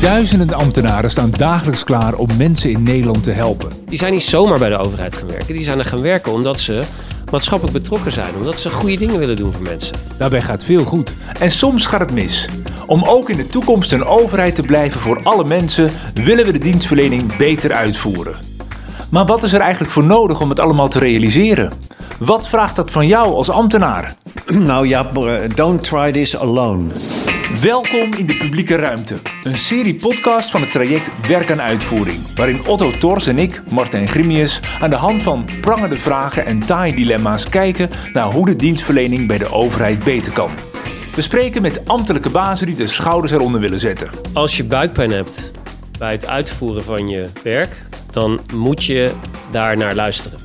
Duizenden ambtenaren staan dagelijks klaar om mensen in Nederland te helpen. Die zijn niet zomaar bij de overheid gaan werken. Die zijn er gaan werken omdat ze maatschappelijk betrokken zijn. Omdat ze goede dingen willen doen voor mensen. Daarbij gaat veel goed. En soms gaat het mis. Om ook in de toekomst een overheid te blijven voor alle mensen, willen we de dienstverlening beter uitvoeren. Maar wat is er eigenlijk voor nodig om het allemaal te realiseren? Wat vraagt dat van jou als ambtenaar? Nou ja, don't try this alone. Welkom in de publieke ruimte. Een serie podcast van het traject Werk aan Uitvoering. Waarin Otto Tors en ik, Martijn Grimius, aan de hand van prangende vragen en taaie dilemma's kijken naar hoe de dienstverlening bij de overheid beter kan. We spreken met ambtelijke bazen die de schouders eronder willen zetten. Als je buikpijn hebt bij het uitvoeren van je werk, dan moet je daar naar luisteren.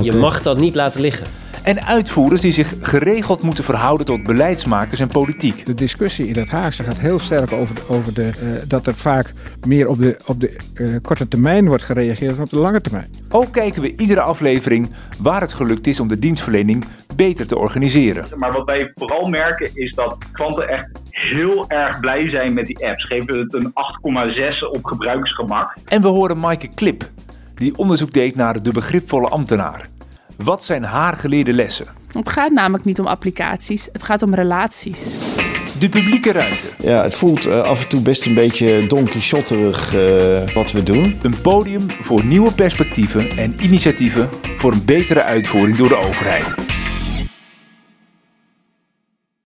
Je mag dat niet laten liggen. En uitvoerders die zich geregeld moeten verhouden tot beleidsmakers en politiek. De discussie in het Haagse gaat heel sterk over, de, over de, eh, dat er vaak meer op de, op de eh, korte termijn wordt gereageerd dan op de lange termijn. Ook kijken we iedere aflevering waar het gelukt is om de dienstverlening beter te organiseren. Maar wat wij vooral merken is dat klanten echt heel erg blij zijn met die apps. Geven het een 8,6 op gebruiksgemak. En we horen Maaike Klip, die onderzoek deed naar de begripvolle ambtenaar. Wat zijn haar geleerde lessen? Het gaat namelijk niet om applicaties, het gaat om relaties. De publieke ruimte. Ja, het voelt uh, af en toe best een beetje Don Quixoterig uh, wat we doen. Een podium voor nieuwe perspectieven en initiatieven voor een betere uitvoering door de overheid.